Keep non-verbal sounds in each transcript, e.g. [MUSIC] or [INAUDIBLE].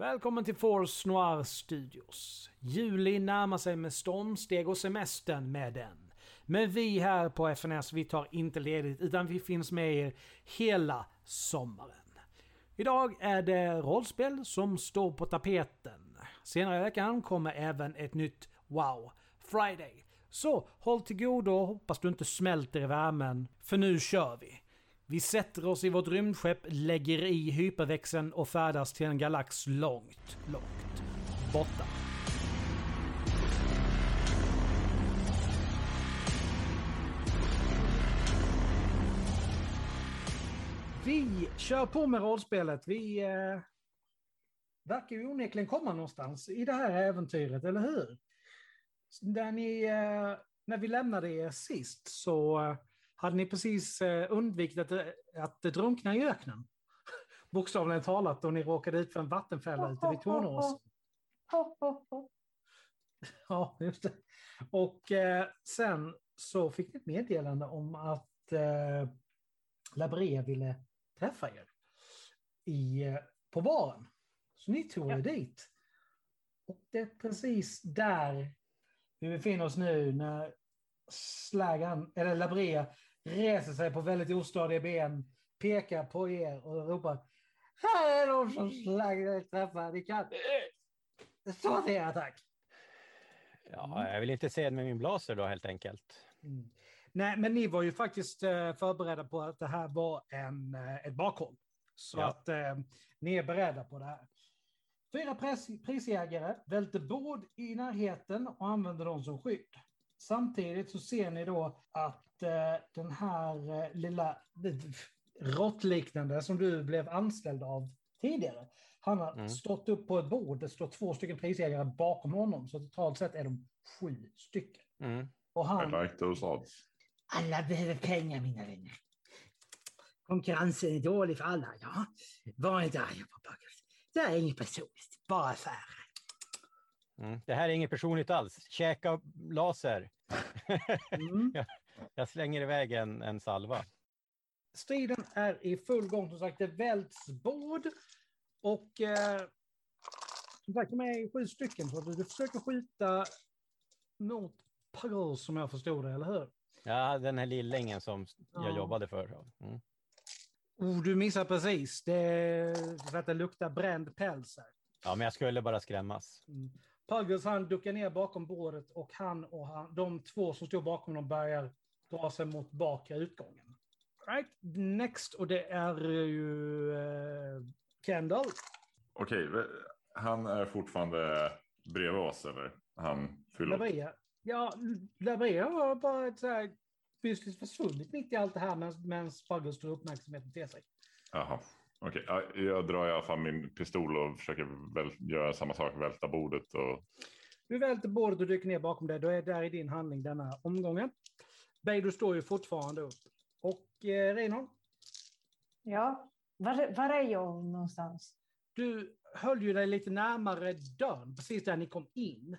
Välkommen till Force Noir Studios. Juli närmar sig med stormsteg och semestern med den. Men vi här på FNS, vi tar inte ledigt utan vi finns med er hela sommaren. Idag är det rollspel som står på tapeten. Senare i veckan kommer även ett nytt Wow Friday. Så håll till godo och hoppas du inte smälter i värmen, för nu kör vi! Vi sätter oss i vårt rymdskepp, lägger i hyperväxeln och färdas till en galax långt, långt borta. Vi kör på med rollspelet. Vi eh, verkar ju onekligen komma någonstans i det här äventyret, eller hur? Där ni, eh, när vi lämnade er sist så eh, hade ni precis eh, undvikit att, eh, att drunkna i öknen. [LAUGHS] Bokstavligen talat, och ni råkade ut för en vattenfälla ute vid Tornås. [LAUGHS] Ja, just det. Och eh, sen så fick ni ett meddelande om att eh, Labrea ville träffa er i, eh, på baren. Så ni tog er Ja. dit. Och det är precis där vi befinner oss nu när Slagan, eller Labrea reser sig på väldigt ostadiga ben, pekar på er och ropar Här är de som Slagan vill träffa, ni kan stå till er, tack. Ja, jag vill inte se det med min blaser då helt enkelt. Mm. Nej, men ni var ju faktiskt eh, förberedda på att det här var en, eh, ett bakhåll. Så Ja. att eh, ni är beredda på det här. Fyra pris, prisjägare välter bord i närheten och använder dem som skydd. Samtidigt så ser ni då att den här eh, lilla eh, råttliknande som du blev anställd av tidigare, han har Mm. stått upp på ett bord, det står två stycken prisjägare bakom honom, så totalt sett är de sju stycken. Mm. Och I han like those odds. Alla behöver pengar, mina vänner. Konkurrensen är dålig för alla, ja. Var inte arga på Buggers. Det är inget personligt, bara affärer. Mm. Det här är inget personligt alls. Käka laser. Mm. [LAUGHS] Jag slänger iväg en, en salva. Striden är i full gång. Som sagt, det välts bord. Och eh, som sagt, de är sju stycken. Så du, du försöker skjuta mot Puggles som jag förstod det, eller hur? Ja, den här lillingen som jag Ja. jobbade för. Mm. Oh, du missar precis. Det för att det luktar bränd päls här. Ja, men jag skulle bara skrämmas. Mm. Puggles han duckar ner bakom bordet och han och han, de två som står bakom dem börjar dra sig mot bakre utgången. Right, next och det är ju eh, Kendall. Okej, ve- han är fortfarande bredvid oss eller? Han fyller. Ja, Labrea har bara ett så här försvunnit mitt i allt det här medan- Puggles drar uppmärksamheten till sig. Jaha. Okej, ja, jag drar i alla fall min pistol och försöker väl göra samma sak, välta bordet och Du välter bordet och dyker ner bakom det. Då är där i din handling denna omgången. Beidou står ju fortfarande upp. Och eh, Reinhold, Ja, var, var är jag någonstans? du höll ju dig lite närmare dörren, precis där ni kom in.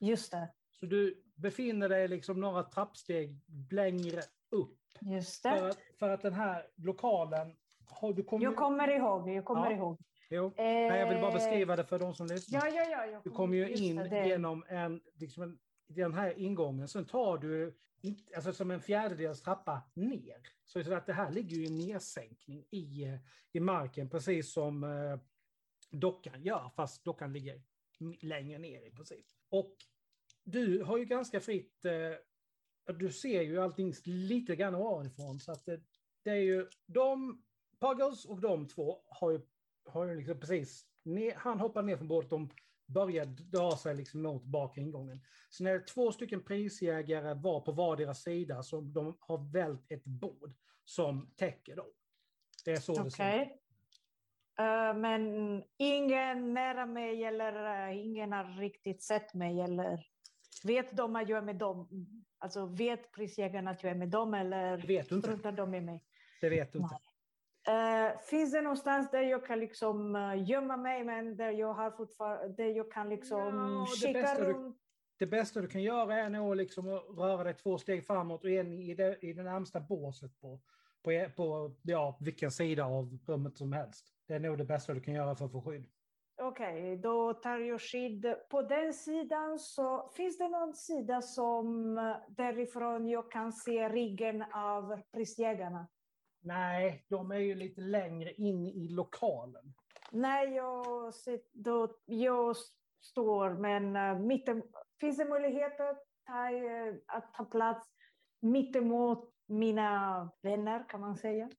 Just det, Så du befinner dig liksom några trappsteg längre upp. just För det. att, för att den här lokalen... Har du kommit, Jag kommer ihåg, jag kommer Ja. ihåg. Jo. Eh, Nej, jag vill bara beskriva det för de som lyssnar. Ja, ja, ja. jag Du kommer ju in det, genom en, liksom en, den här ingången. Sen tar du alltså som en fjärdedels trappa ner. Så, att det här ligger ju i en nedsänkning i, eh, i marken, precis som eh, dockan gör, fast dockan ligger längre ner i princip. Och du har ju ganska fritt, eh, du ser ju allting lite grann ovanifrån. Så att det, det är ju de, Puggles och de två har ju, har ju liksom precis, ner, han hoppar ner från båten, de börjar dra sig liksom mot bak ingången. Så när två stycken prisjägare var på vardera sida så de har vält ett bord som täcker dem. Det är så det ser ut. Eh, men ingen nära mig eller eh, ingen har riktigt sett mig eller vet de att jag är med dem? Alltså vet prisjägarna att jag är med dem eller vet du inte. struntar de i mig? Det vet du inte. Eh, finns det någonstans där jag kan liksom uh, gömma mig men där jag har där jag kan liksom det kika runt? Det bästa du kan göra är nog liksom att röra dig två steg framåt och en i det, i det närmsta båset på, på, på ja, vilken sida av rummet som helst. Det är nog det bästa du kan göra för att få skydd. Okej, då tar jag skydd. På den sidan så finns det någon sida som eh, därifrån jag kan se ryggen av prisjägarna. Nej, de är ju lite längre in i lokalen. Nej, jag, sit, då, jag står, men uh, mitten, finns det möjlighet att ta, eh, att ta plats mittemot mina vänner, kan man säga?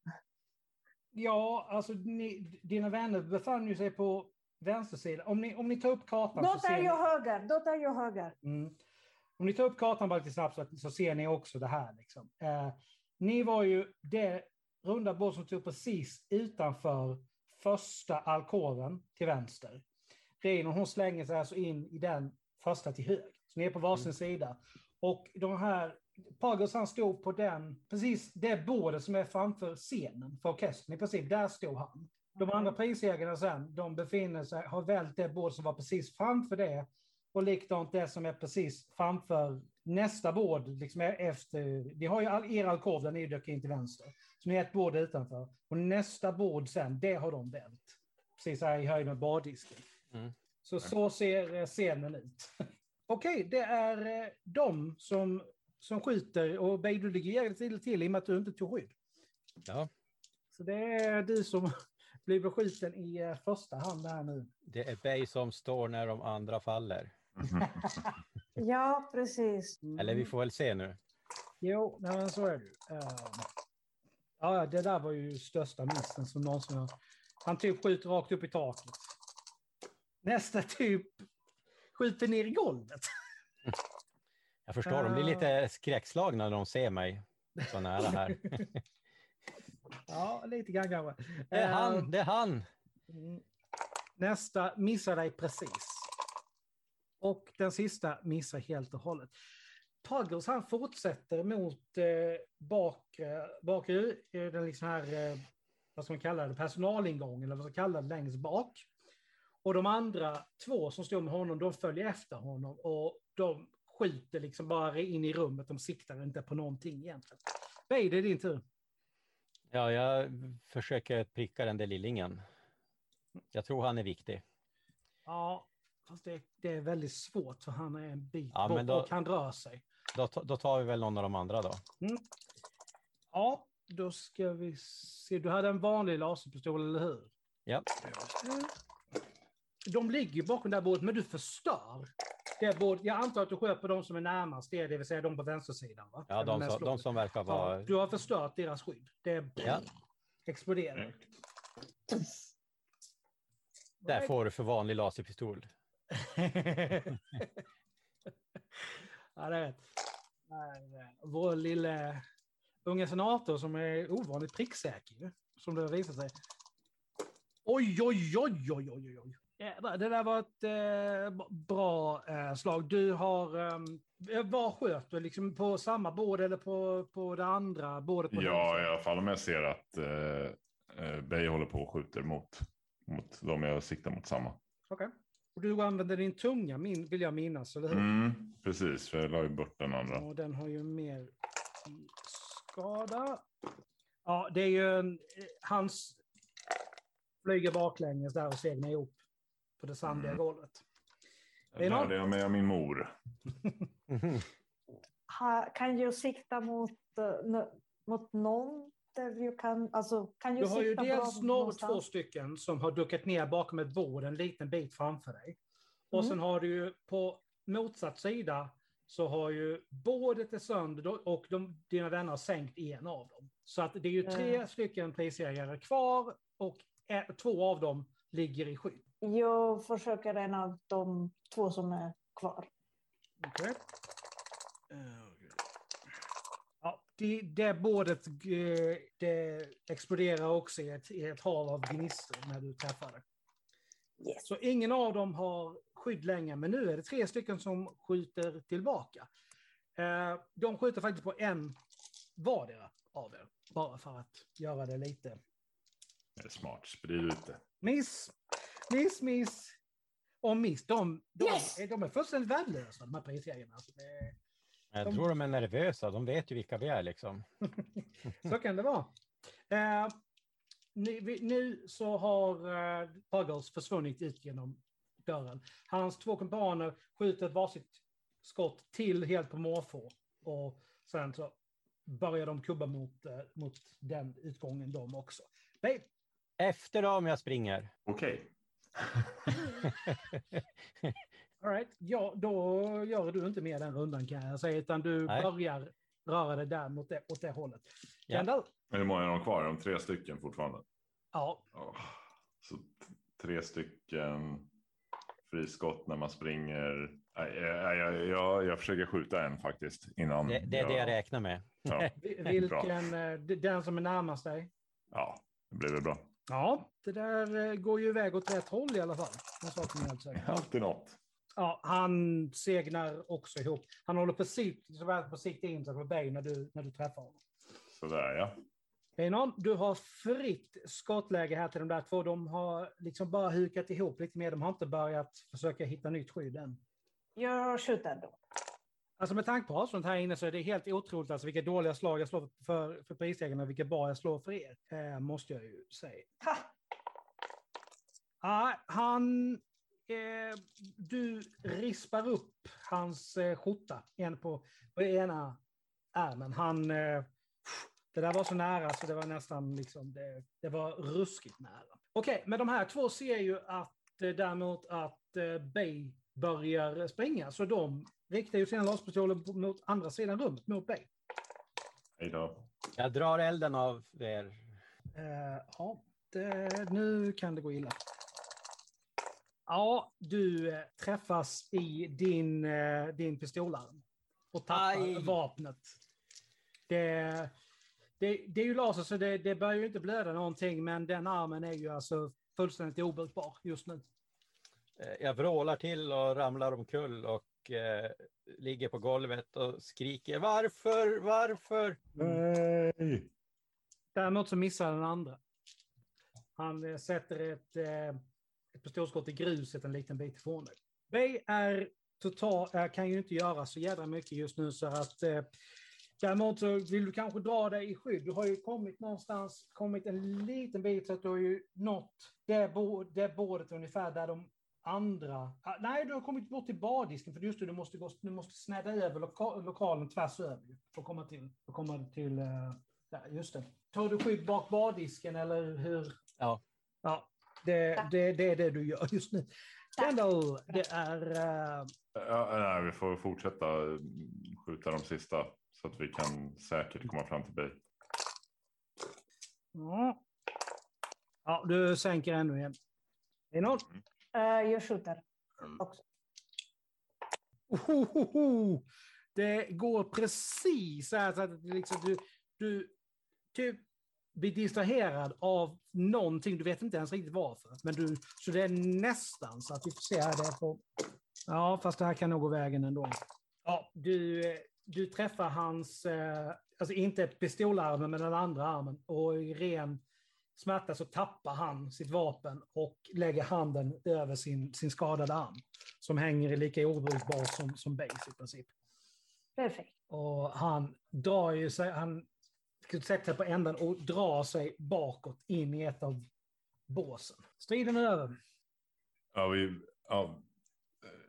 Ja, alltså ni, dina vänner befann ju sig på vänstersidan. Om ni, om ni tar upp kartan Då så tar ser jag ni... höger, då tar jag höger. Mm. Om ni tar upp kartan bara lite snabbt så, så ser ni också det här. Liksom. Eh, ni var ju det runda bord som tog precis utanför första alkoven till vänster. Reino hon slänger sig alltså in i den första till höger. Så ni är på varsin Mm. sida. Och de här, Pagos han stod på den, precis det bordet som är framför scenen för orkestern. I princip, där stod han. De andra prisägarna sen, de befinner sig, har vält det bord som var precis framför det. Och likadant det som är precis framför nästa bord, liksom efter, ni har ju all, er alkov där ni dök in till vänster. Så ni är ett bord utanför. Och nästa bord sen, det har de vält. Precis här i höjd med bardisken. Mm. Så så ser eh, scenen ut. [LAUGHS] Okej, det är eh, de som, som skjuter och Bey, du ligger jävligt illa till i och med att du inte tog skydd. Ja, Så det är du som [LAUGHS] blir beskjuten i eh, första hand här nu. det är Bay som står när de andra faller. [LAUGHS] Ja, precis. Eller vi får väl se nu. Jo, nej, men så är det ju. Ehm, ja, det där var ju största missen som någonsin har... Han typ skjuter rakt upp i taket. Nästa typ skjuter ner i golvet. [LAUGHS] Jag förstår, de blir lite skräckslagna när de ser mig så nära här. [LAUGHS] Ja, lite grann kanske. Det är han, det är han! mm. Nästa missar dig precis. Och den sista missar helt och hållet. Pagros han fortsätter mot eh, bakre, bakre eh, den liksom här, eh, vad ska man kalla det, personalingången eller vad ska man kalla det, längst bak. Och de andra två som står med honom, de följer efter honom och de skjuter liksom bara in i rummet, de siktar inte på någonting egentligen. Bey, det är din tur. Ja, jag försöker pricka den där lillingen. Jag tror han är viktig. Ja, fast det, det är väldigt svårt för han är en bit Ja, bort då- och han rör sig. Då, då tar vi väl någon av de andra då. Ja, då ska vi se. Du hade en vanlig laserpistol, eller hur? Ja, De ligger bakom det här bordet, men du förstör det bordet. Jag antar att du sköt på de som är närmast det, det vill säga de på vänstersidan. Va? ja de, de som verkar Ja, vara... du har förstört deras skydd. Det Ja. exploderar. Där får du för vanlig laserpistol. [LAUGHS] ja, det nej. Vår lille unge senator som är ovanligt pricksäker, som det har visat sig. Oj, oj, oj, oj, oj, oj. Det där var ett eh, bra eh, slag. Du har... Eh, var sköt du? Liksom på samma bord eller på, på det andra bordet? Ja, i alla fall om jag ser att eh, eh, Bey håller på och skjuter mot, mot dem jag siktar mot samma. Okej. Och du använder din tunga, min, vill jag minnas, eller hur? Mm, precis, för jag la ju bort den andra. Och den har ju mer skada. Ja, det är ju en, eh, hans flyger baklänges där och segnar ihop på det sandiga Mm. golvet. Det lärde jag mig av min mor. [LAUGHS] Ha, kan jag sikta mot, n- mot någon? Där jag kan, alltså, kan Du jag har ju dels någonstans? två stycken som har duckat ner bakom ett bord en liten bit framför dig. Och Mm. sen har du ju på motsatt sida så har ju bordet är sönder och de, dina vänner har sänkt en av dem. Så att det är ju tre Mm. stycken prisjägare kvar och två av dem ligger i skydd. Jag försöker en av de två som är kvar. Okej. Ja, det, det bordet eh, det exploderar också i ett, i ett hav av gnistor när du träffar det. Yes. Så ingen av dem har skydd längre, men nu är det tre stycken som skjuter tillbaka. Eh, de skjuter faktiskt på en vardera av er, bara för att göra det lite. Det är smart, sprid ut det. Miss, miss, miss och miss. De, de, Yes! de är fullständigt värdelösa, de här prisjägarna. Alltså, det- Jag tror de är nervösa, de vet ju vilka vi är liksom. [LAUGHS] Så kan det vara. Eh, nu, vi- nu så har uh, Puggles försvunnit ut genom dörren. Hans två kumpaner skjuter ett varsitt skott till helt på måfå. Och sen så börjar de kubba mot, eh, mot den utgången de också. Nej, Efter dem jag springer. Okej. [LAUGHS] [LAUGHS] all right. ja, då gör du inte mer den rundan kan jag säga, utan du Nej. börjar röra dig där mot det, åt det hållet. Ja. Kendall? Hur många är de kvar? Är de tre stycken fortfarande? Ja, Åh, Så tre stycken friskott när man springer. Nej, jag, jag, jag, jag försöker skjuta en faktiskt innan. Det, det är det jag räknar med. Ja, [LAUGHS] vi- vilken, eh, den som är närmast dig? ja, det blir väl bra. Ja, det där eh, går ju iväg åt rätt håll i alla fall. Alltid något. Ja, han segnar också ihop. Han håller precis så väl på att sikta in sig på dig när du, när du träffar honom. Sådär ja. Einon, du har fritt skottläge här till de där två. De har liksom bara hukat ihop lite mer. De har inte börjat försöka hitta nytt skydd än. Jag skjuter då. Alltså med tanke på avståndet här inne så är det helt otroligt alltså vilka dåliga slag jag slår för, för prisägarna och vilka bra jag slår för er. Eh, måste jag ju säga. Ha! Ja, han... Eh, du rispar upp hans eh, skjorta en på, på ena ärmen. Han... Eh, det där var så nära så det var nästan liksom... Det, det var ruskigt nära. Okej, men de här två ser ju att eh, däremot att eh, Bay börjar springa. Så de riktar ju sina laserpistoler på- mot andra sidan rummet, mot Bay. Hej då. Jag drar elden av er. Eh, ja, det, nu kan det gå illa. Ja, du eh, träffas i din, eh, din pistolarm och tappar Aj. vapnet. Det, det, det är ju laser så det, det börjar ju inte blöda någonting, men den armen är ju alltså fullständigt obrukbar just nu. Eh, Jag vrålar till och ramlar omkull och eh, ligger på golvet och skriker varför, varför? Nej. Däremot så missar den andra. Han sätter ett, eh, ett pistolskott i gruset en liten bit ifrån dig. Är total, äh, kan ju inte göra så jädra mycket just nu så att eh, däremot så vill du kanske dra dig i skydd. Du har ju kommit någonstans, kommit en liten bit så att du har ju nått det, bo, det bordet ungefär där de andra... Ah, nej, du har kommit bort till bardisken för just det, du måste, gå, du måste snädda över loka, lokalen tvärs över för att komma till, för att komma till eh, Ja, just det. Tar du skydd bak bardisken eller hur? Ja. Ja, det, det, det är det du gör just nu. Kendall, det är... eh, Ja, nej, vi får fortsätta skjuta de sista så att vi kan säkert komma fram till Bay. ja. ja, du sänker ännu igen. Är det något? Eh, jag skjuter också. Ohohoho! Det går precis så här så att liksom du, du typ blir distraherad av någonting. Du vet inte ens riktigt varför. Men du, så det är nästan så att vi får se här. Det på, ja, fast det här kan nog gå vägen ändå. Ja, du, du träffar hans, eh, alltså inte pistolarmen men den andra armen. Och i ren smärta så tappar han sitt vapen och lägger handen över sin, sin skadade arm. Som hänger lika obrukbar som, som base i princip. Perfekt. Och han drar ju sig, han sätter sig på änden och drar sig bakåt in i ett av båsen. Striden är över. Ja, vi... Ja.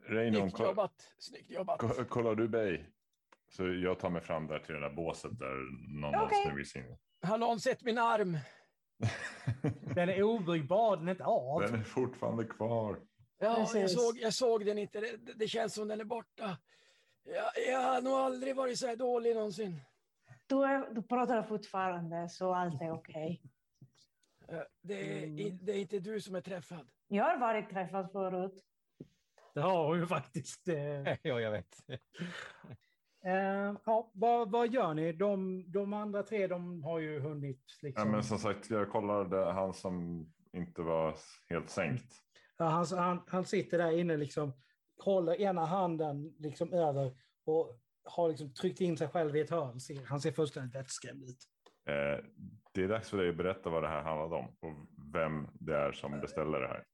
Reinon, Snyggt jobbat, snyggt jobbat. ko- kollar du Bay? Så jag tar mig fram där till det där båset där någon oss smugit in. Har någon sett min arm? [LAUGHS] Den är obrukbar, den är inte av. Den är fortfarande kvar. Ja, jag såg, jag såg den inte. Det, det känns som den är borta. Jag, jag har nog aldrig varit så här dålig någonsin. Du, är, du pratar fortfarande så allt är okej. Eh, Det, är, i- det är inte du som är träffad. Jag har varit träffad förut. Det har hon ju faktiskt. Eh, [LAUGHS] ja, jag vet. eh, ja, vad, vad gör ni? De, de andra tre de har ju hunnit. Ja, Liksom, men som sagt, jag kollade han som inte var helt sänkt. Ja, han, han, han sitter där inne, liksom, håller ena handen liksom över och har liksom tryckt in sig själv i ett hörn. Ser, han ser fullständigt vettskrämd ut. Eh, det är dags för dig att berätta vad det här handlade om och vem det är som beställer det här.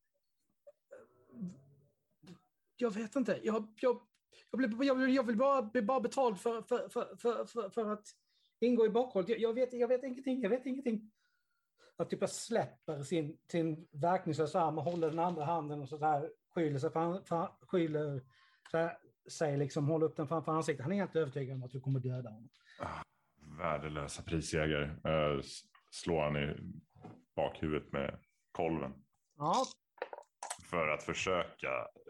Jag vet inte. Jag, jag, jag, blir, jag, vill, jag vill bara bli bara betald för, för, för, för, för, att ingå i bakhållet. Jag, jag, vet, jag vet ingenting. Jag vet ingenting. att typ släpper sin, sin verkningslösa arm och håller den andra handen och så där skyller sig, för, för, skyller så här, sig liksom, håller upp den framför ansiktet. Han är helt övertygad om att du kommer döda honom. Värdelösa prisjägare. Uh, s- slår han i bakhuvudet med kolven. Ja, För att försöka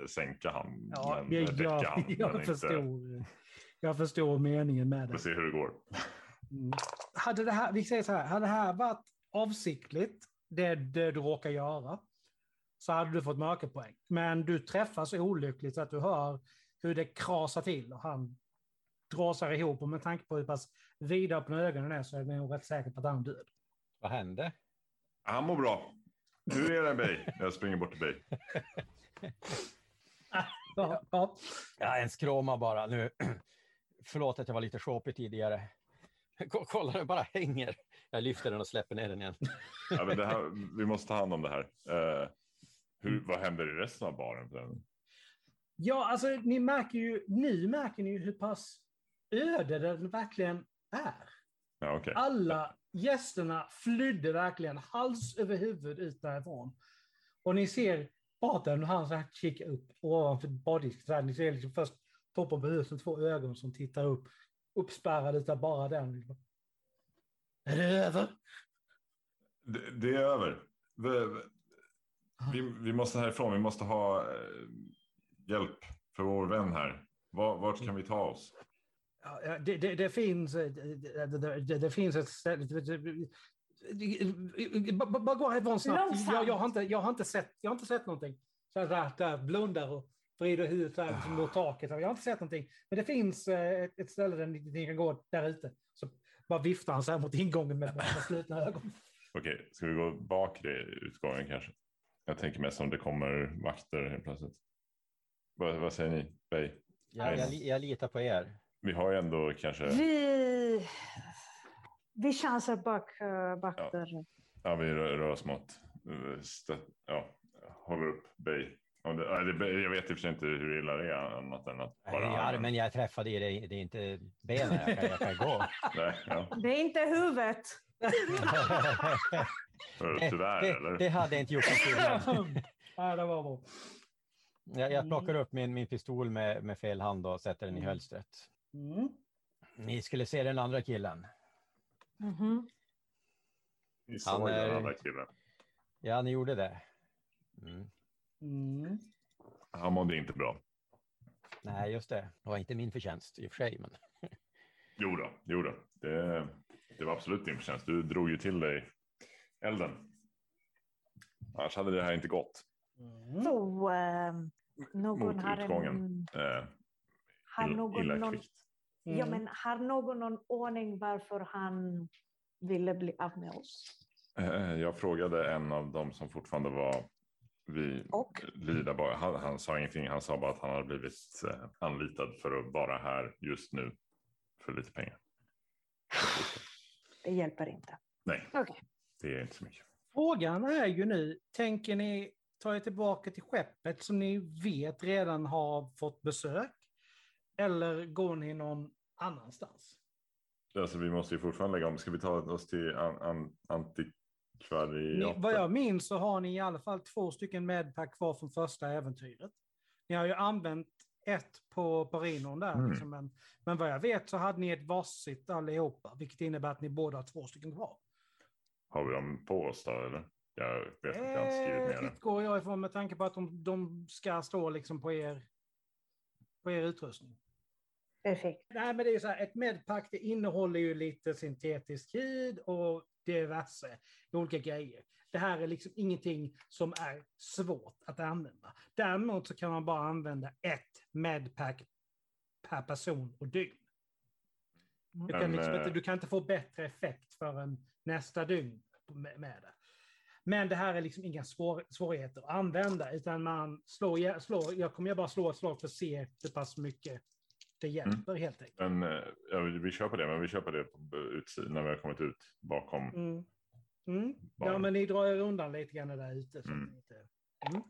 sänka han. ja men jag, jag, han. jag, men förstår, jag förstår meningen med Får det. se hur det går. Mm. Hade det här, vi säger så här, hade det här varit avsiktligt, det, det du råkar göra, så hade du fått mörkerpoäng. Men du träffar så olyckligt så att du hör hur det krasar till och han dråsar ihop. Och med tanke på hur pass vidöppna ögonen är så är det nog rätt säkert på att han är död. Vad hände? Han mår bra. Hur är det Bay? Jag springer bort till Bay. [LAUGHS] Ja, ja. Ja, en skråma bara. Nu. [CLEARS THROAT] Förlåt att jag var lite shopig tidigare. Ko- Kolla, den bara hänger. Jag lyfter den och släpper ner den igen. Ja, men det här, vi måste ta hand om det här. Eh, hur, vad händer i resten av baren? för den? Ja, alltså ni märker ju, nu märker ni ju hur pass öde den verkligen är. Ja, okej. Alla gästerna flydde verkligen hals över huvud ut därifrån. Och ni ser Barten och han så här kikar upp ovanför här, Ni ser liksom först toppen på huset, två ögon som tittar upp. Uppspärrade utav bara den. Är det över? Det, det är över. Vi, vi, vi måste härifrån. Vi måste ha eh, hjälp för vår vän här. Var, vart kan vi ta oss? Ja, det, det, det finns... eh, Det, det, finns ett ställe... Bara gå härifrån snabbt. Jag, jag, har inte, jag, har inte sett, jag har inte sett någonting. Så där, där blundar och vrider huvudet liksom mot taket. Jag har inte sett någonting. Men det finns eh, ett, ett ställe där ni, ni kan gå där ute. Så bara viftar han så här mot ingången med, med slutna ögon. Okej, ska vi gå bakre utgången kanske? Jag tänker mest om det kommer vakter helt plötsligt. Vad, vad säger ni? Bay? Jag, jag, li- jag litar på er. Vi har ju ändå kanske... Vi, vi chansar bak, bak Ja. dörren. Ja, vi rör, rör oss mot... Ja, håller upp Bay. Det, nej, det, jag vet i och för sig inte hur illa det är annat än att bara... Nej, armen jag träffade i, det, det är inte benen jag kan, jag kan gå. [LAUGHS] Nej, ja. Det är inte huvudet. Tyvärr, det, eller? det hade inte gjort någon skillnad. [LAUGHS] Ja, det var bra. Jag, jag plockar upp min, min pistol med, med fel hand och sätter den i Mm. hölstret. Mm. Ni skulle se den andra killen. Mhm. Vi Han såg är- den andra killen. Ja, ni gjorde det. Mm. Mm. Han mådde inte bra. Nej, just det. Det var inte min förtjänst i och för sig. Men... Jo då, jo då. Det, det var absolut din förtjänst. Du drog ju till dig elden. Annars hade det här inte gått. Mm. Så eh, någon Mot har utgången. en... Eh, Har ill- någon, illa någon, kvickt. ja, Mm. men har någon någon ordning varför han ville bli av med oss? Eh, Jag frågade en av dem som fortfarande var vid Och? Lida. Bara. Han, han sa ingenting. Han sa bara att han hade blivit eh, anlitad för att vara här just nu för lite pengar. Det hjälper inte. Nej, Okej. det är inte så mycket. Frågan är ju nu, tänker ni ta er tillbaka till skeppet som ni vet redan har fått besök? Eller går ni någon annanstans? Alltså, vi måste ju fortfarande lägga om. Ska vi ta oss till an, an, antikvariatet? vad jag minns så har ni i alla fall två stycken medpack kvar från första äventyret. Ni har ju använt ett på, på Rinon där, Mm. liksom, men, men vad jag vet så hade ni ett varsitt allihopa, vilket innebär att ni båda har två stycken kvar. Har vi dem på oss då eller? Jag vet inte, jag har inte skrivit ner Eh, det. utgår jag ifrån med tanke på att de, de ska stå liksom på er, på er utrustning. Perfekt. Nej, men det är ju så här, ett medpack det innehåller ju lite syntetisk hud och diverse olika grejer. Det här är liksom ingenting som är svårt att använda. Däremot så kan man bara använda ett medpack per person och dygn. Du kan, Men, liksom eh, inte, du kan inte få bättre effekt förrän nästa dygn med det. Men det här är liksom inga svår, svårigheter att använda, utan man slår, slår, jag kommer bara slå ett slag för att se hur pass mycket det hjälper helt enkelt. Men eh, ja, vi på det, men vi på det på utsidan när vi har kommit ut bakom. Mm. Mm. Ja, men ni drar er undan lite grann där ute. Så Mm. inte... mm.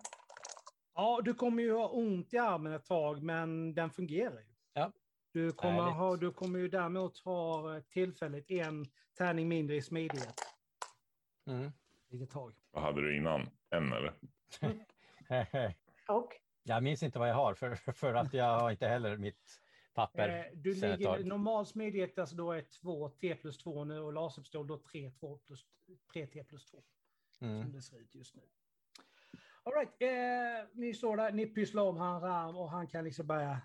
Ja, du kommer ju ha ont i armen ett tag, men den fungerar ju. Ja. Du kommer, Härligt. ha, du kommer ju däremot ha tillfälligt en tärning mindre i smidighet. Mm. Lite tag. Vad hade du innan? En eller? [LAUGHS] Och jag minns inte vad jag har för, för att jag har inte heller mitt papper. Eh, du ligger normal smidighet, alltså då är 2 T plus 2 nu och laserpistol då 3, 2 plus 3 T plus 2. Som Mm. det ser ut just nu. All right, eh, ni står där, ni pysslar om hans arm och han kan liksom börja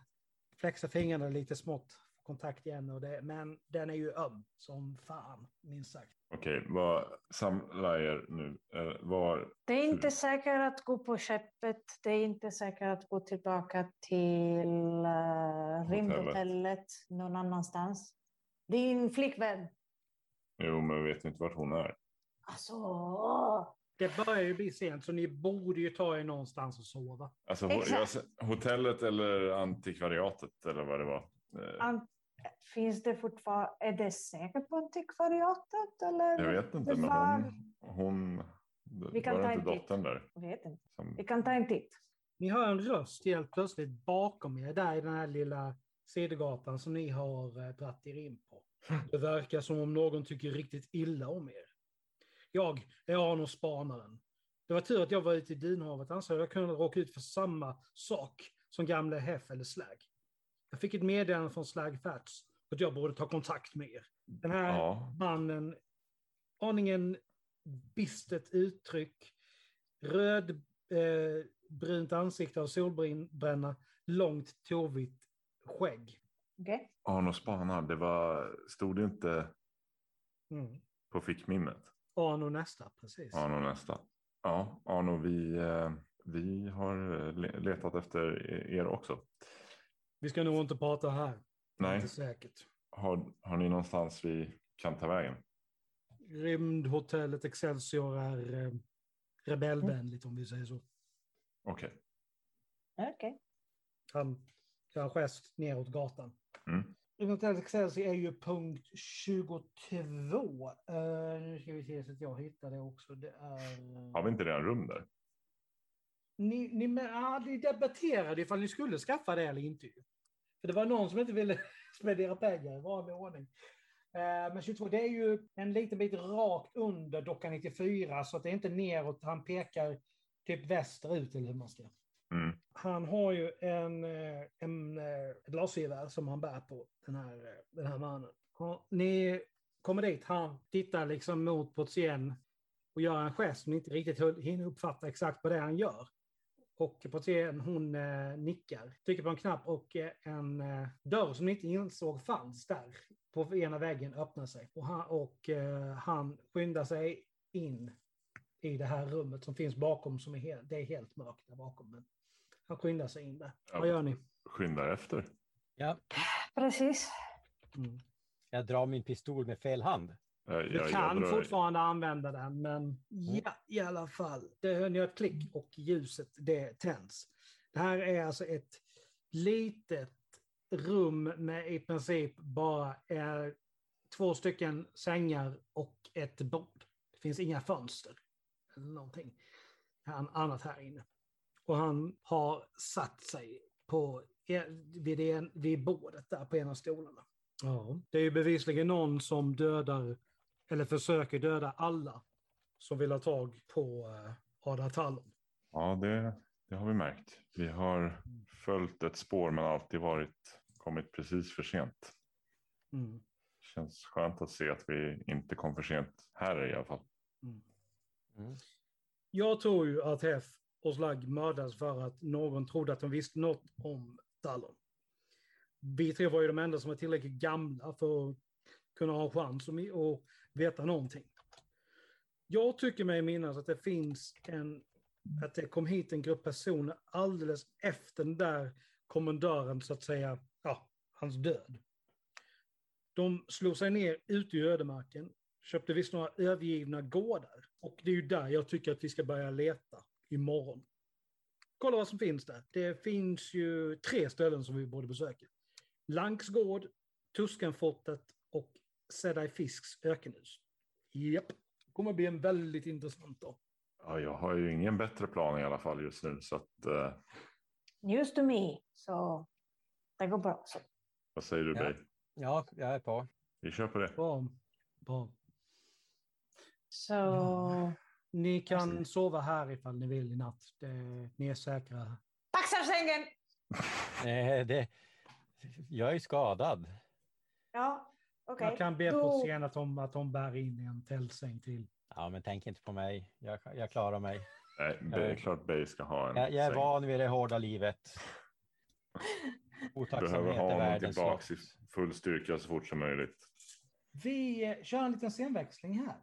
flexa fingrarna lite smått. Kontakt igen och det, men den är ju öm som fan, minst sagt. Okej, vad samla er nu. Eh, var, det är inte säkert att gå på skeppet. Det är inte säkert att gå tillbaka till uh, rymdhotellet någon annanstans. Din flickvän. jo, men vet inte vart hon är. Alltså, Det börjar ju bli sent så ni borde ju ta er någonstans och sova. Alltså, Exakt. hotellet eller antikvariatet eller vad det var. Eh, an- finns det fortfarande, är det säkert på antikvariatet? Eller? Jag vet inte, men hon... hon Vi kan var ta det en inte titt. dottern där? Jag vet inte. Som, Vi kan ta en titt. Ni hör en röst helt plötsligt bakom er, där i den här lilla sidogatan som ni har eh, dratt er in på. Det verkar som om någon tycker riktigt illa om er. Jag är Arno Spanaren. Det var tur att jag var ute i Dynhavet, annars hade jag kunnat råka ut för samma sak som gamle Heff eller Slag. Jag fick ett meddelande från Slag Fats att jag borde ta kontakt med er. Den här ja, mannen, aningen bistert uttryck, röd, eh, brunt ansikte av solbränna, långt tovigt skägg. Okej? Arno spanar. Det var, stod det inte Mm. på fickminnet? Arno nästa, precis. Arno nästa. Ja, Arno, vi, eh, vi har eh, le- letat efter er också. Vi ska nog inte prata här. Nej, Inte säkert. har, har ni någonstans vi kan ta vägen? Rymdhotellet Excelsior är eh, rebellvänligt om vi säger så. Okej. Okej. Han gör en gest neråt gatan. Mm. Rymdhotellet Excelsior är ju punkt 22. Eh, nu ska vi se så att jag hittar det också. Det är... Har vi inte redan rum där? Ni, ni, ja, ni debatterade ifall ni skulle skaffa det eller inte. För det var någon som inte ville [LAUGHS] spendera pengar i vanlig ordning. Eh, men 22, det är ju en liten bit rakt under docka 94, så att det är inte neråt. Han pekar typ västerut eller hur man ska. Mm. Han har ju en, eh, en, eh, ett lasergevär som han bär på, den här, eh, den här mannen. Och Ni kommer dit, han tittar liksom mot portieren och gör en gest men inte riktigt hinner uppfatta exakt vad det är han gör. Och portieren hon eh, nickar, trycker på en knapp och eh, en eh, dörr som ni inte insåg fanns där på ena väggen öppnar sig. Och han, och, eh, han skyndar sig in i det här rummet som finns bakom, som är helt, det är helt mörkt där bakom. Men han skyndar sig in där. Ja. Vad gör ni? Skynda efter. Ja, Precis. Mm. jag drar min pistol med fel hand. Jag, Du kan jag drar- fortfarande använda den, men ja, i alla fall. Det hör ni ett klick och ljuset det tänds. Det här är alltså ett litet rum med i princip bara eh, två stycken sängar och ett bord. Det finns inga fönster eller någonting an- annat här inne. Och han har satt sig på, eh, vid, en, vid bordet där på en av stolarna. Ja, det är ju bevisligen någon som dödar eller försöker döda alla som vill ha tag på uh, Ada Tallon. Ja, det, det har vi märkt. Vi har följt ett spår men alltid varit, kommit precis för sent. Mm. Känns skönt att se att vi inte kom för sent här i alla fall. Mm. Mm. Jag tror ju att Hef och Slag mördas för att någon trodde att de visste något om Tallon. Vi tre var ju de enda som var tillräckligt gamla för att kunna ha en chans att veta någonting. Jag tycker mig minnas att det finns en, att det kom hit en grupp personer alldeles efter den där kommendören, så att säga, ja, hans död. De slog sig ner ute i ödemarken, köpte visst några övergivna gårdar. Och det är ju där jag tycker att vi ska börja leta imorgon. Kolla vad som finns där. Det finns ju tre ställen som vi borde besöka. Lanks gård, Tuskenfortet Sedai Fisks ökenhus. Japp, kommer bli en väldigt intressant dag. Ja, jag har ju ingen bättre plan i alla fall just nu så att eh, News to me. Så det går bra. Så. vad säger du Ja. Bey? Ja, jag är på. Vi kör på det. Bra. Bra. Så Ja. Ni kan sova här ifall ni vill i natt. Det, ni är säkra. paxar sängen! Nej, [LAUGHS] det... Jag är skadad. Ja, okej. Jag kan be Då- på scen att de, att de bär in en tältsäng till. Ja, men tänk inte på mig. Jag, jag klarar mig. Nej, det är klart Bay ska ha en Jag, jag är säng. van vid det hårda livet. [LAUGHS] Behöver Otacksamhet ha är honom världens tillbaks i lott. full styrka så fort som möjligt. Vi eh, kör en liten scenväxling här.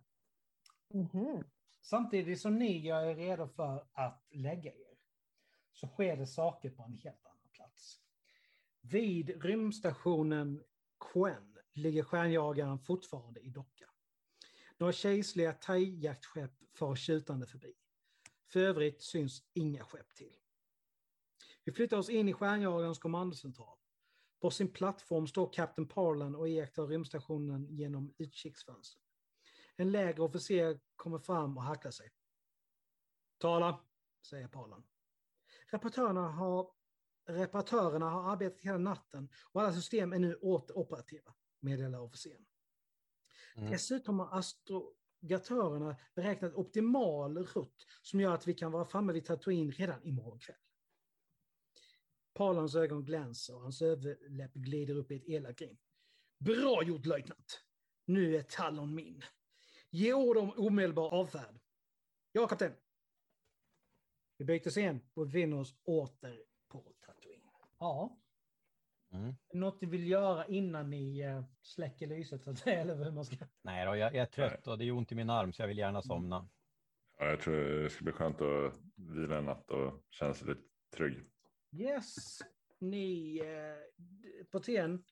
Mhm. Samtidigt som ni gör er redo för att lägga er så sker det saker på en helt annan plats. Vid rymdstationen Quen ligger stjärnjagaren fortfarande i docka. Några kejserliga thaijaktskepp far tjutande förbi. För övrigt syns inga skepp till. Vi flyttar oss in i stjärnjagarens kommandocentral. På sin plattform står kapten Parlan och iakttar rymdstationen genom utkiksfönstret. En lägre officer kommer fram och hackar sig. Tala, säger Parlan. Reparatörerna har, reparatörerna har arbetat hela natten och alla system är nu åter operativa, meddelar officeren. Mm. Dessutom har astrogatörerna beräknat optimal rutt som gör att vi kan vara framme vid Tatooine redan imorgon kväll. Palans ögon glänser och hans överläpp glider upp i ett elakt grin. Bra gjort löjtnant! Nu är Talon min. Ge ord om omedelbar avfärd. Ja, kapten. Vi byter scen och befinner oss åter på Tatooine. Ja, Mm. något ni vill göra innan ni eh, släcker lyset, så att säga, eller hur man ska... Nej då, jag, jag är trött och det är ont i min arm så jag vill gärna somna. Ja, jag tror det ska bli skönt att vila en natt och känna sig lite trygg. Yes, ni... Eh, portieren,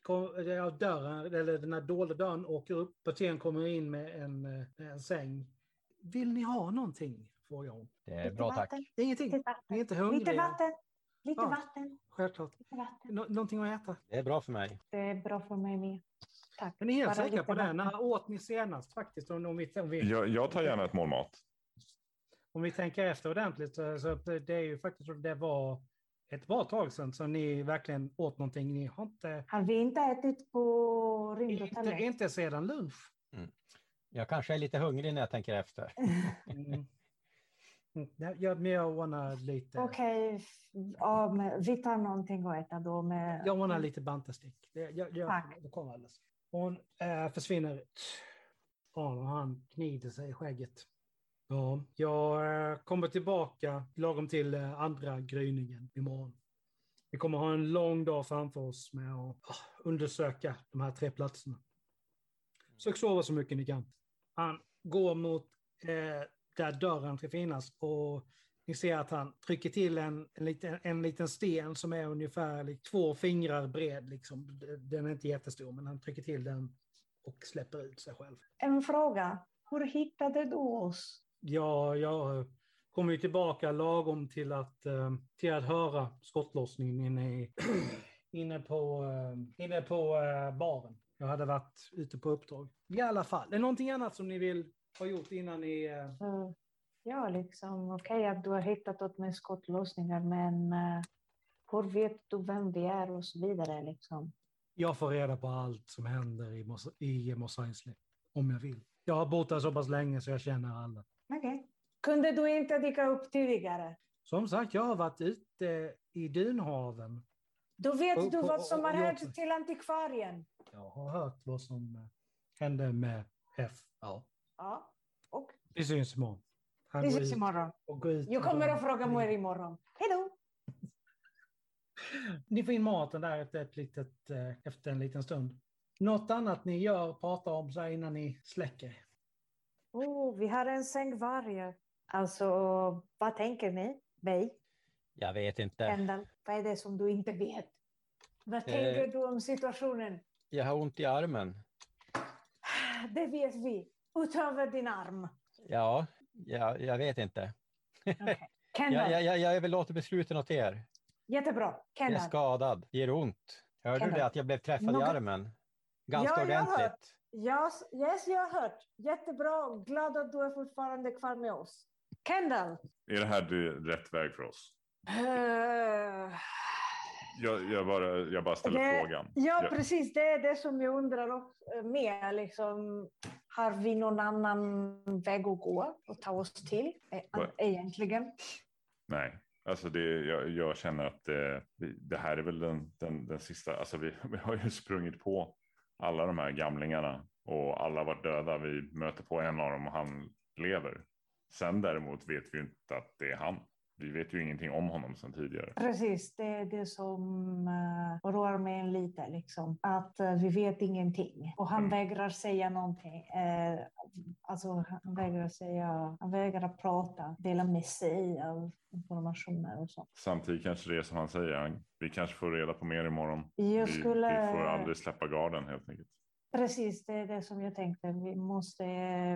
ja, dörren, eller den här dolda dörren åker upp. Portieren kommer in med en, eh, en säng. Vill ni ha någonting? Frågar hon. Det är Lite bra tack. vatten, Ingenting. lite Ni är inte lite hungriga? vatten, lite Ja. vatten, Självklart. lite vatten. Nå- någonting att äta? Det är bra för mig. Det är bra för mig med. Tack. Är ni helt Bara säkra på det? När åt ni senast faktiskt? Om, om, vi, om, vi, Jag, jag tar gärna ett mål mat. om vi tänker efter ordentligt så, så det är ju faktiskt så att det var ett bra tag sedan som ni verkligen åt någonting. Ni har inte, Har vi inte ätit på inte, rymdhotellet? inte sedan lunch. Jag kanske är lite hungrig när jag tänker efter. Mm. Mm, ja, Jag, men jag ordnar lite, Okej, ja, men vi tar någonting att äta då. Med... jag ordnar lite bantestick. Det, jag, jag, det kommer alldeles. Hon äh, försvinner ut. Ja, och han knider sig i skägget. Ja, jag eh, kommer tillbaka lagom till eh, andra gryningen imorgon. Vi kommer ha en lång dag framför oss med att ah, undersöka de här tre platserna. Försök sova så mycket ni kan. Han går mot eh, där dörren ska finnas och ni ser att han trycker till en, en, liten, en liten sten som är ungefär två fingrar bred. Liksom. Den är inte jättestor, men han trycker till den och släpper ut sig själv. En fråga. Hur hittade du oss? Ja, jag kommer ju tillbaka lagom till att, eh, till att höra skottlossningen inne, i, [CLEARS THROAT] inne på, eh, inne på eh, baren. Jag hade varit ute på uppdrag. I alla fall, är det någonting annat som ni vill ha gjort innan ni... eh, Så, ja, liksom okej att du har hittat åt mig skottlossningar, men uh, hur vet du vem vi är och så vidare liksom? Jag får reda på allt som händer i Mos, i Mos Eisley, om jag vill. Jag har bott där så pass länge så jag känner alla. Okej. Kunde du inte dyka upp tidigare? Som sagt, jag har varit ute i dunhaven. Då vet du vad som har hänt till antikvarien. Jag har hört vad som eh, hände med F. Ja. Ja, och Vi syns imorgon. Han vi ut imorgon. och går ut Jag kommer att fråga mer imorgon. Hej då! [LAUGHS] Ni får in maten där efter, ett litet, eh, efter en liten stund. Något annat ni gör, pratar om så här innan ni släcker? Oh, vi har en säng varje. Alltså, vad tänker ni? Mig? Jag vet inte. Kendall, vad är det som du inte vet? Vad Eh. tänker du om situationen? Jag har ont i armen. Det vet vi. Utöver din arm. Ja, jag, jag vet inte. [LAUGHS] Kendall, Jag, jag, jag, jag överlåter besluten åt er. jättebra. Jag är skadad. Det gör ont. Hörde du Kendall. det att jag blev träffad i Något- armen? Ganska Ja, jag har hört. ordentligt. yes, yes, jag har hört. Jättebra. Glad att du är fortfarande kvar med oss. Kendall. Är det här rätt väg för oss? eh, Jag, jag, bara, jag bara ställer Det- frågan. Ja, Jag- precis. Det är det som jag undrar också med. Liksom, har vi någon annan väg att gå och ta oss till eh, egentligen? Nej, alltså det, jag, jag känner att det, det här är väl den, den, den sista. Alltså vi, [LAUGHS] vi har ju sprungit på alla de här gamlingarna och alla var döda. Vi möter på en av dem och han lever. Sen däremot vet vi inte att det är han. Vi vet ju ingenting om honom sedan tidigare. Precis, det är det som uh, oroar mig lite. Liksom. Att eh, vi vet ingenting. Och han Mm. vägrar säga någonting. Eh, alltså, han vägrar säga, han vägrar prata, dela med sig av informationer och så. Samtidigt kanske det är som han säger. Vi kanske får reda på mer imorgon. Jag Vi, skulle... vi får aldrig släppa garden helt enkelt. Precis, det är det som jag tänkte. Vi måste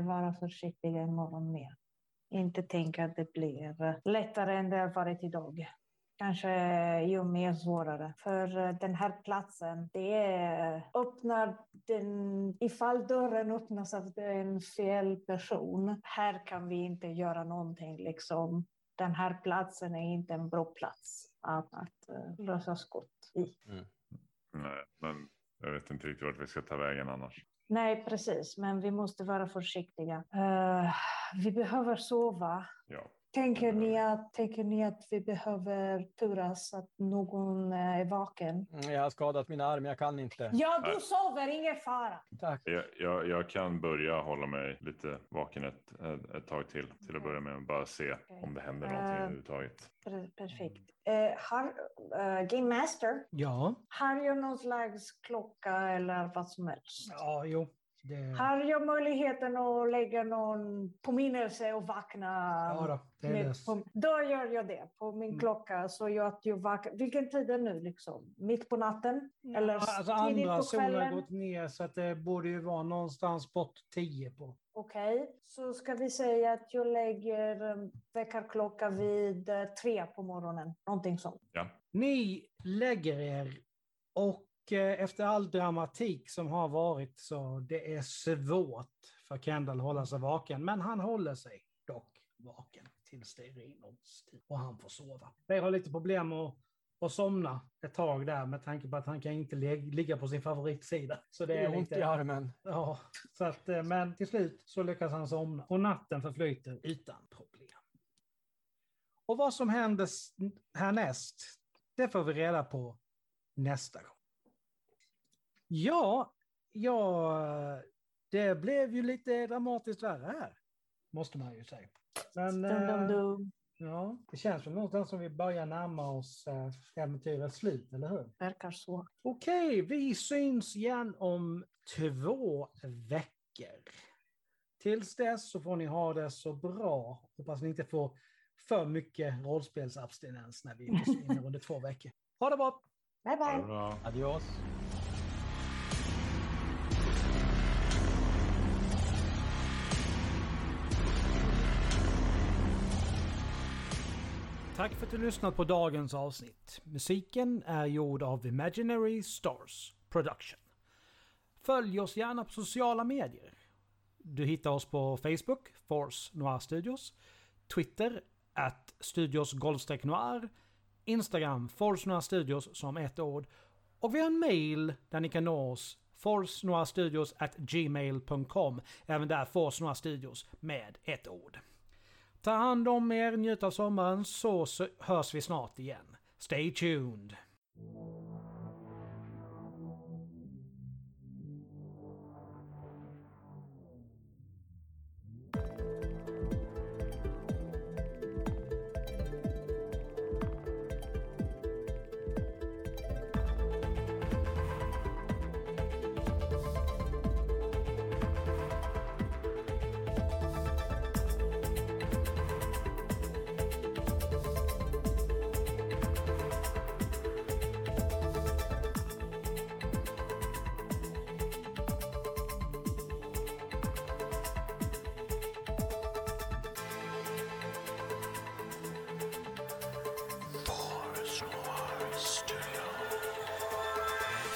vara försiktiga imorgon med. Inte tänka att det blir lättare än det har varit idag. Kanske ju mer svårare. För den här platsen, det är, öppnar den, ifall dörren öppnas av en fel person, här kan vi inte göra någonting. Liksom. Den här platsen är inte en bra plats att, att eh, lösa skott i. Nej, men jag vet inte riktigt vart vi ska ta vägen annars. Nej, precis, men vi måste vara försiktiga. Uh, vi behöver sova. Ja, Tänker ni, att, tänker ni att vi behöver turas att någon eh, är vaken? Mm, Jag har skadat min arm, jag kan inte. Ja, du Nej. sover, ingen fara. Tack. jag, jag, jag kan börja hålla mig lite vaken ett, ett, tag till. Till att börja med och bara se om det händer någonting Eh, överhuvudtaget. Per- Perfekt. Eh, har, eh, Game Master, Ja, har jag någon slags klocka eller vad som helst? ja, jo. Det, Har jag möjligheten att lägga någon påminnelse och vakna? ja då, det är med, på, då gör jag det på min Mm. klocka. Så jag, att jag vaknar. Vilken tid är det nu? Liksom? Mitt på natten? Eller Ja, alltså tidigt andra på solen har gått ner så att det borde ju vara någonstans bort 10 på. Okej, så ska vi säga att jag lägger väckarklocka vid eh, tre på morgonen. Någonting sånt. Ni lägger er och efter all dramatik som har varit så det är svårt för Kendall att hålla sig vaken. Men han håller sig dock vaken tills det är renhållstid och han får sova. Vi har lite problem att, att somna ett tag där med tanke på att han kan inte lig- ligga på sin favoritsida. Så det Det är är ont i armen. Ja, så att, eh, men till slut så lyckas han somna och natten förflyter utan problem. Och vad som händer härnäst, det får vi reda på nästa gång. Ja, ja, det blev ju lite dramatiskt värre här, måste man ju säga. Men, eh, ja, det känns väl någonstans som vi börjar närma oss eh, äventyrets slut, eller hur? Verkar så. Okej, vi syns igen om två veckor. Tills dess så får ni ha det så bra. Hoppas ni inte får för mycket rollspelsabstinens när vi försvinner under två veckor. Ha det bra! Bye, bye. Adios. Tack för att du lyssnat på dagens avsnitt. Musiken är gjord av Imaginary Stars Production. Följ oss gärna på sociala medier. Du hittar oss på Facebook, Force Noir Studios, Twitter, at Studios Golfstreck Noir, Instagram, Force Noir Studios som ett ord. Och vi har en mail där ni kan nå oss, forcenoirstudios at gmail.com. Även där Force Noir Studios med ett ord. Ta hand om er, njut av sommaren, så, så hörs vi snart igen. Stay tuned!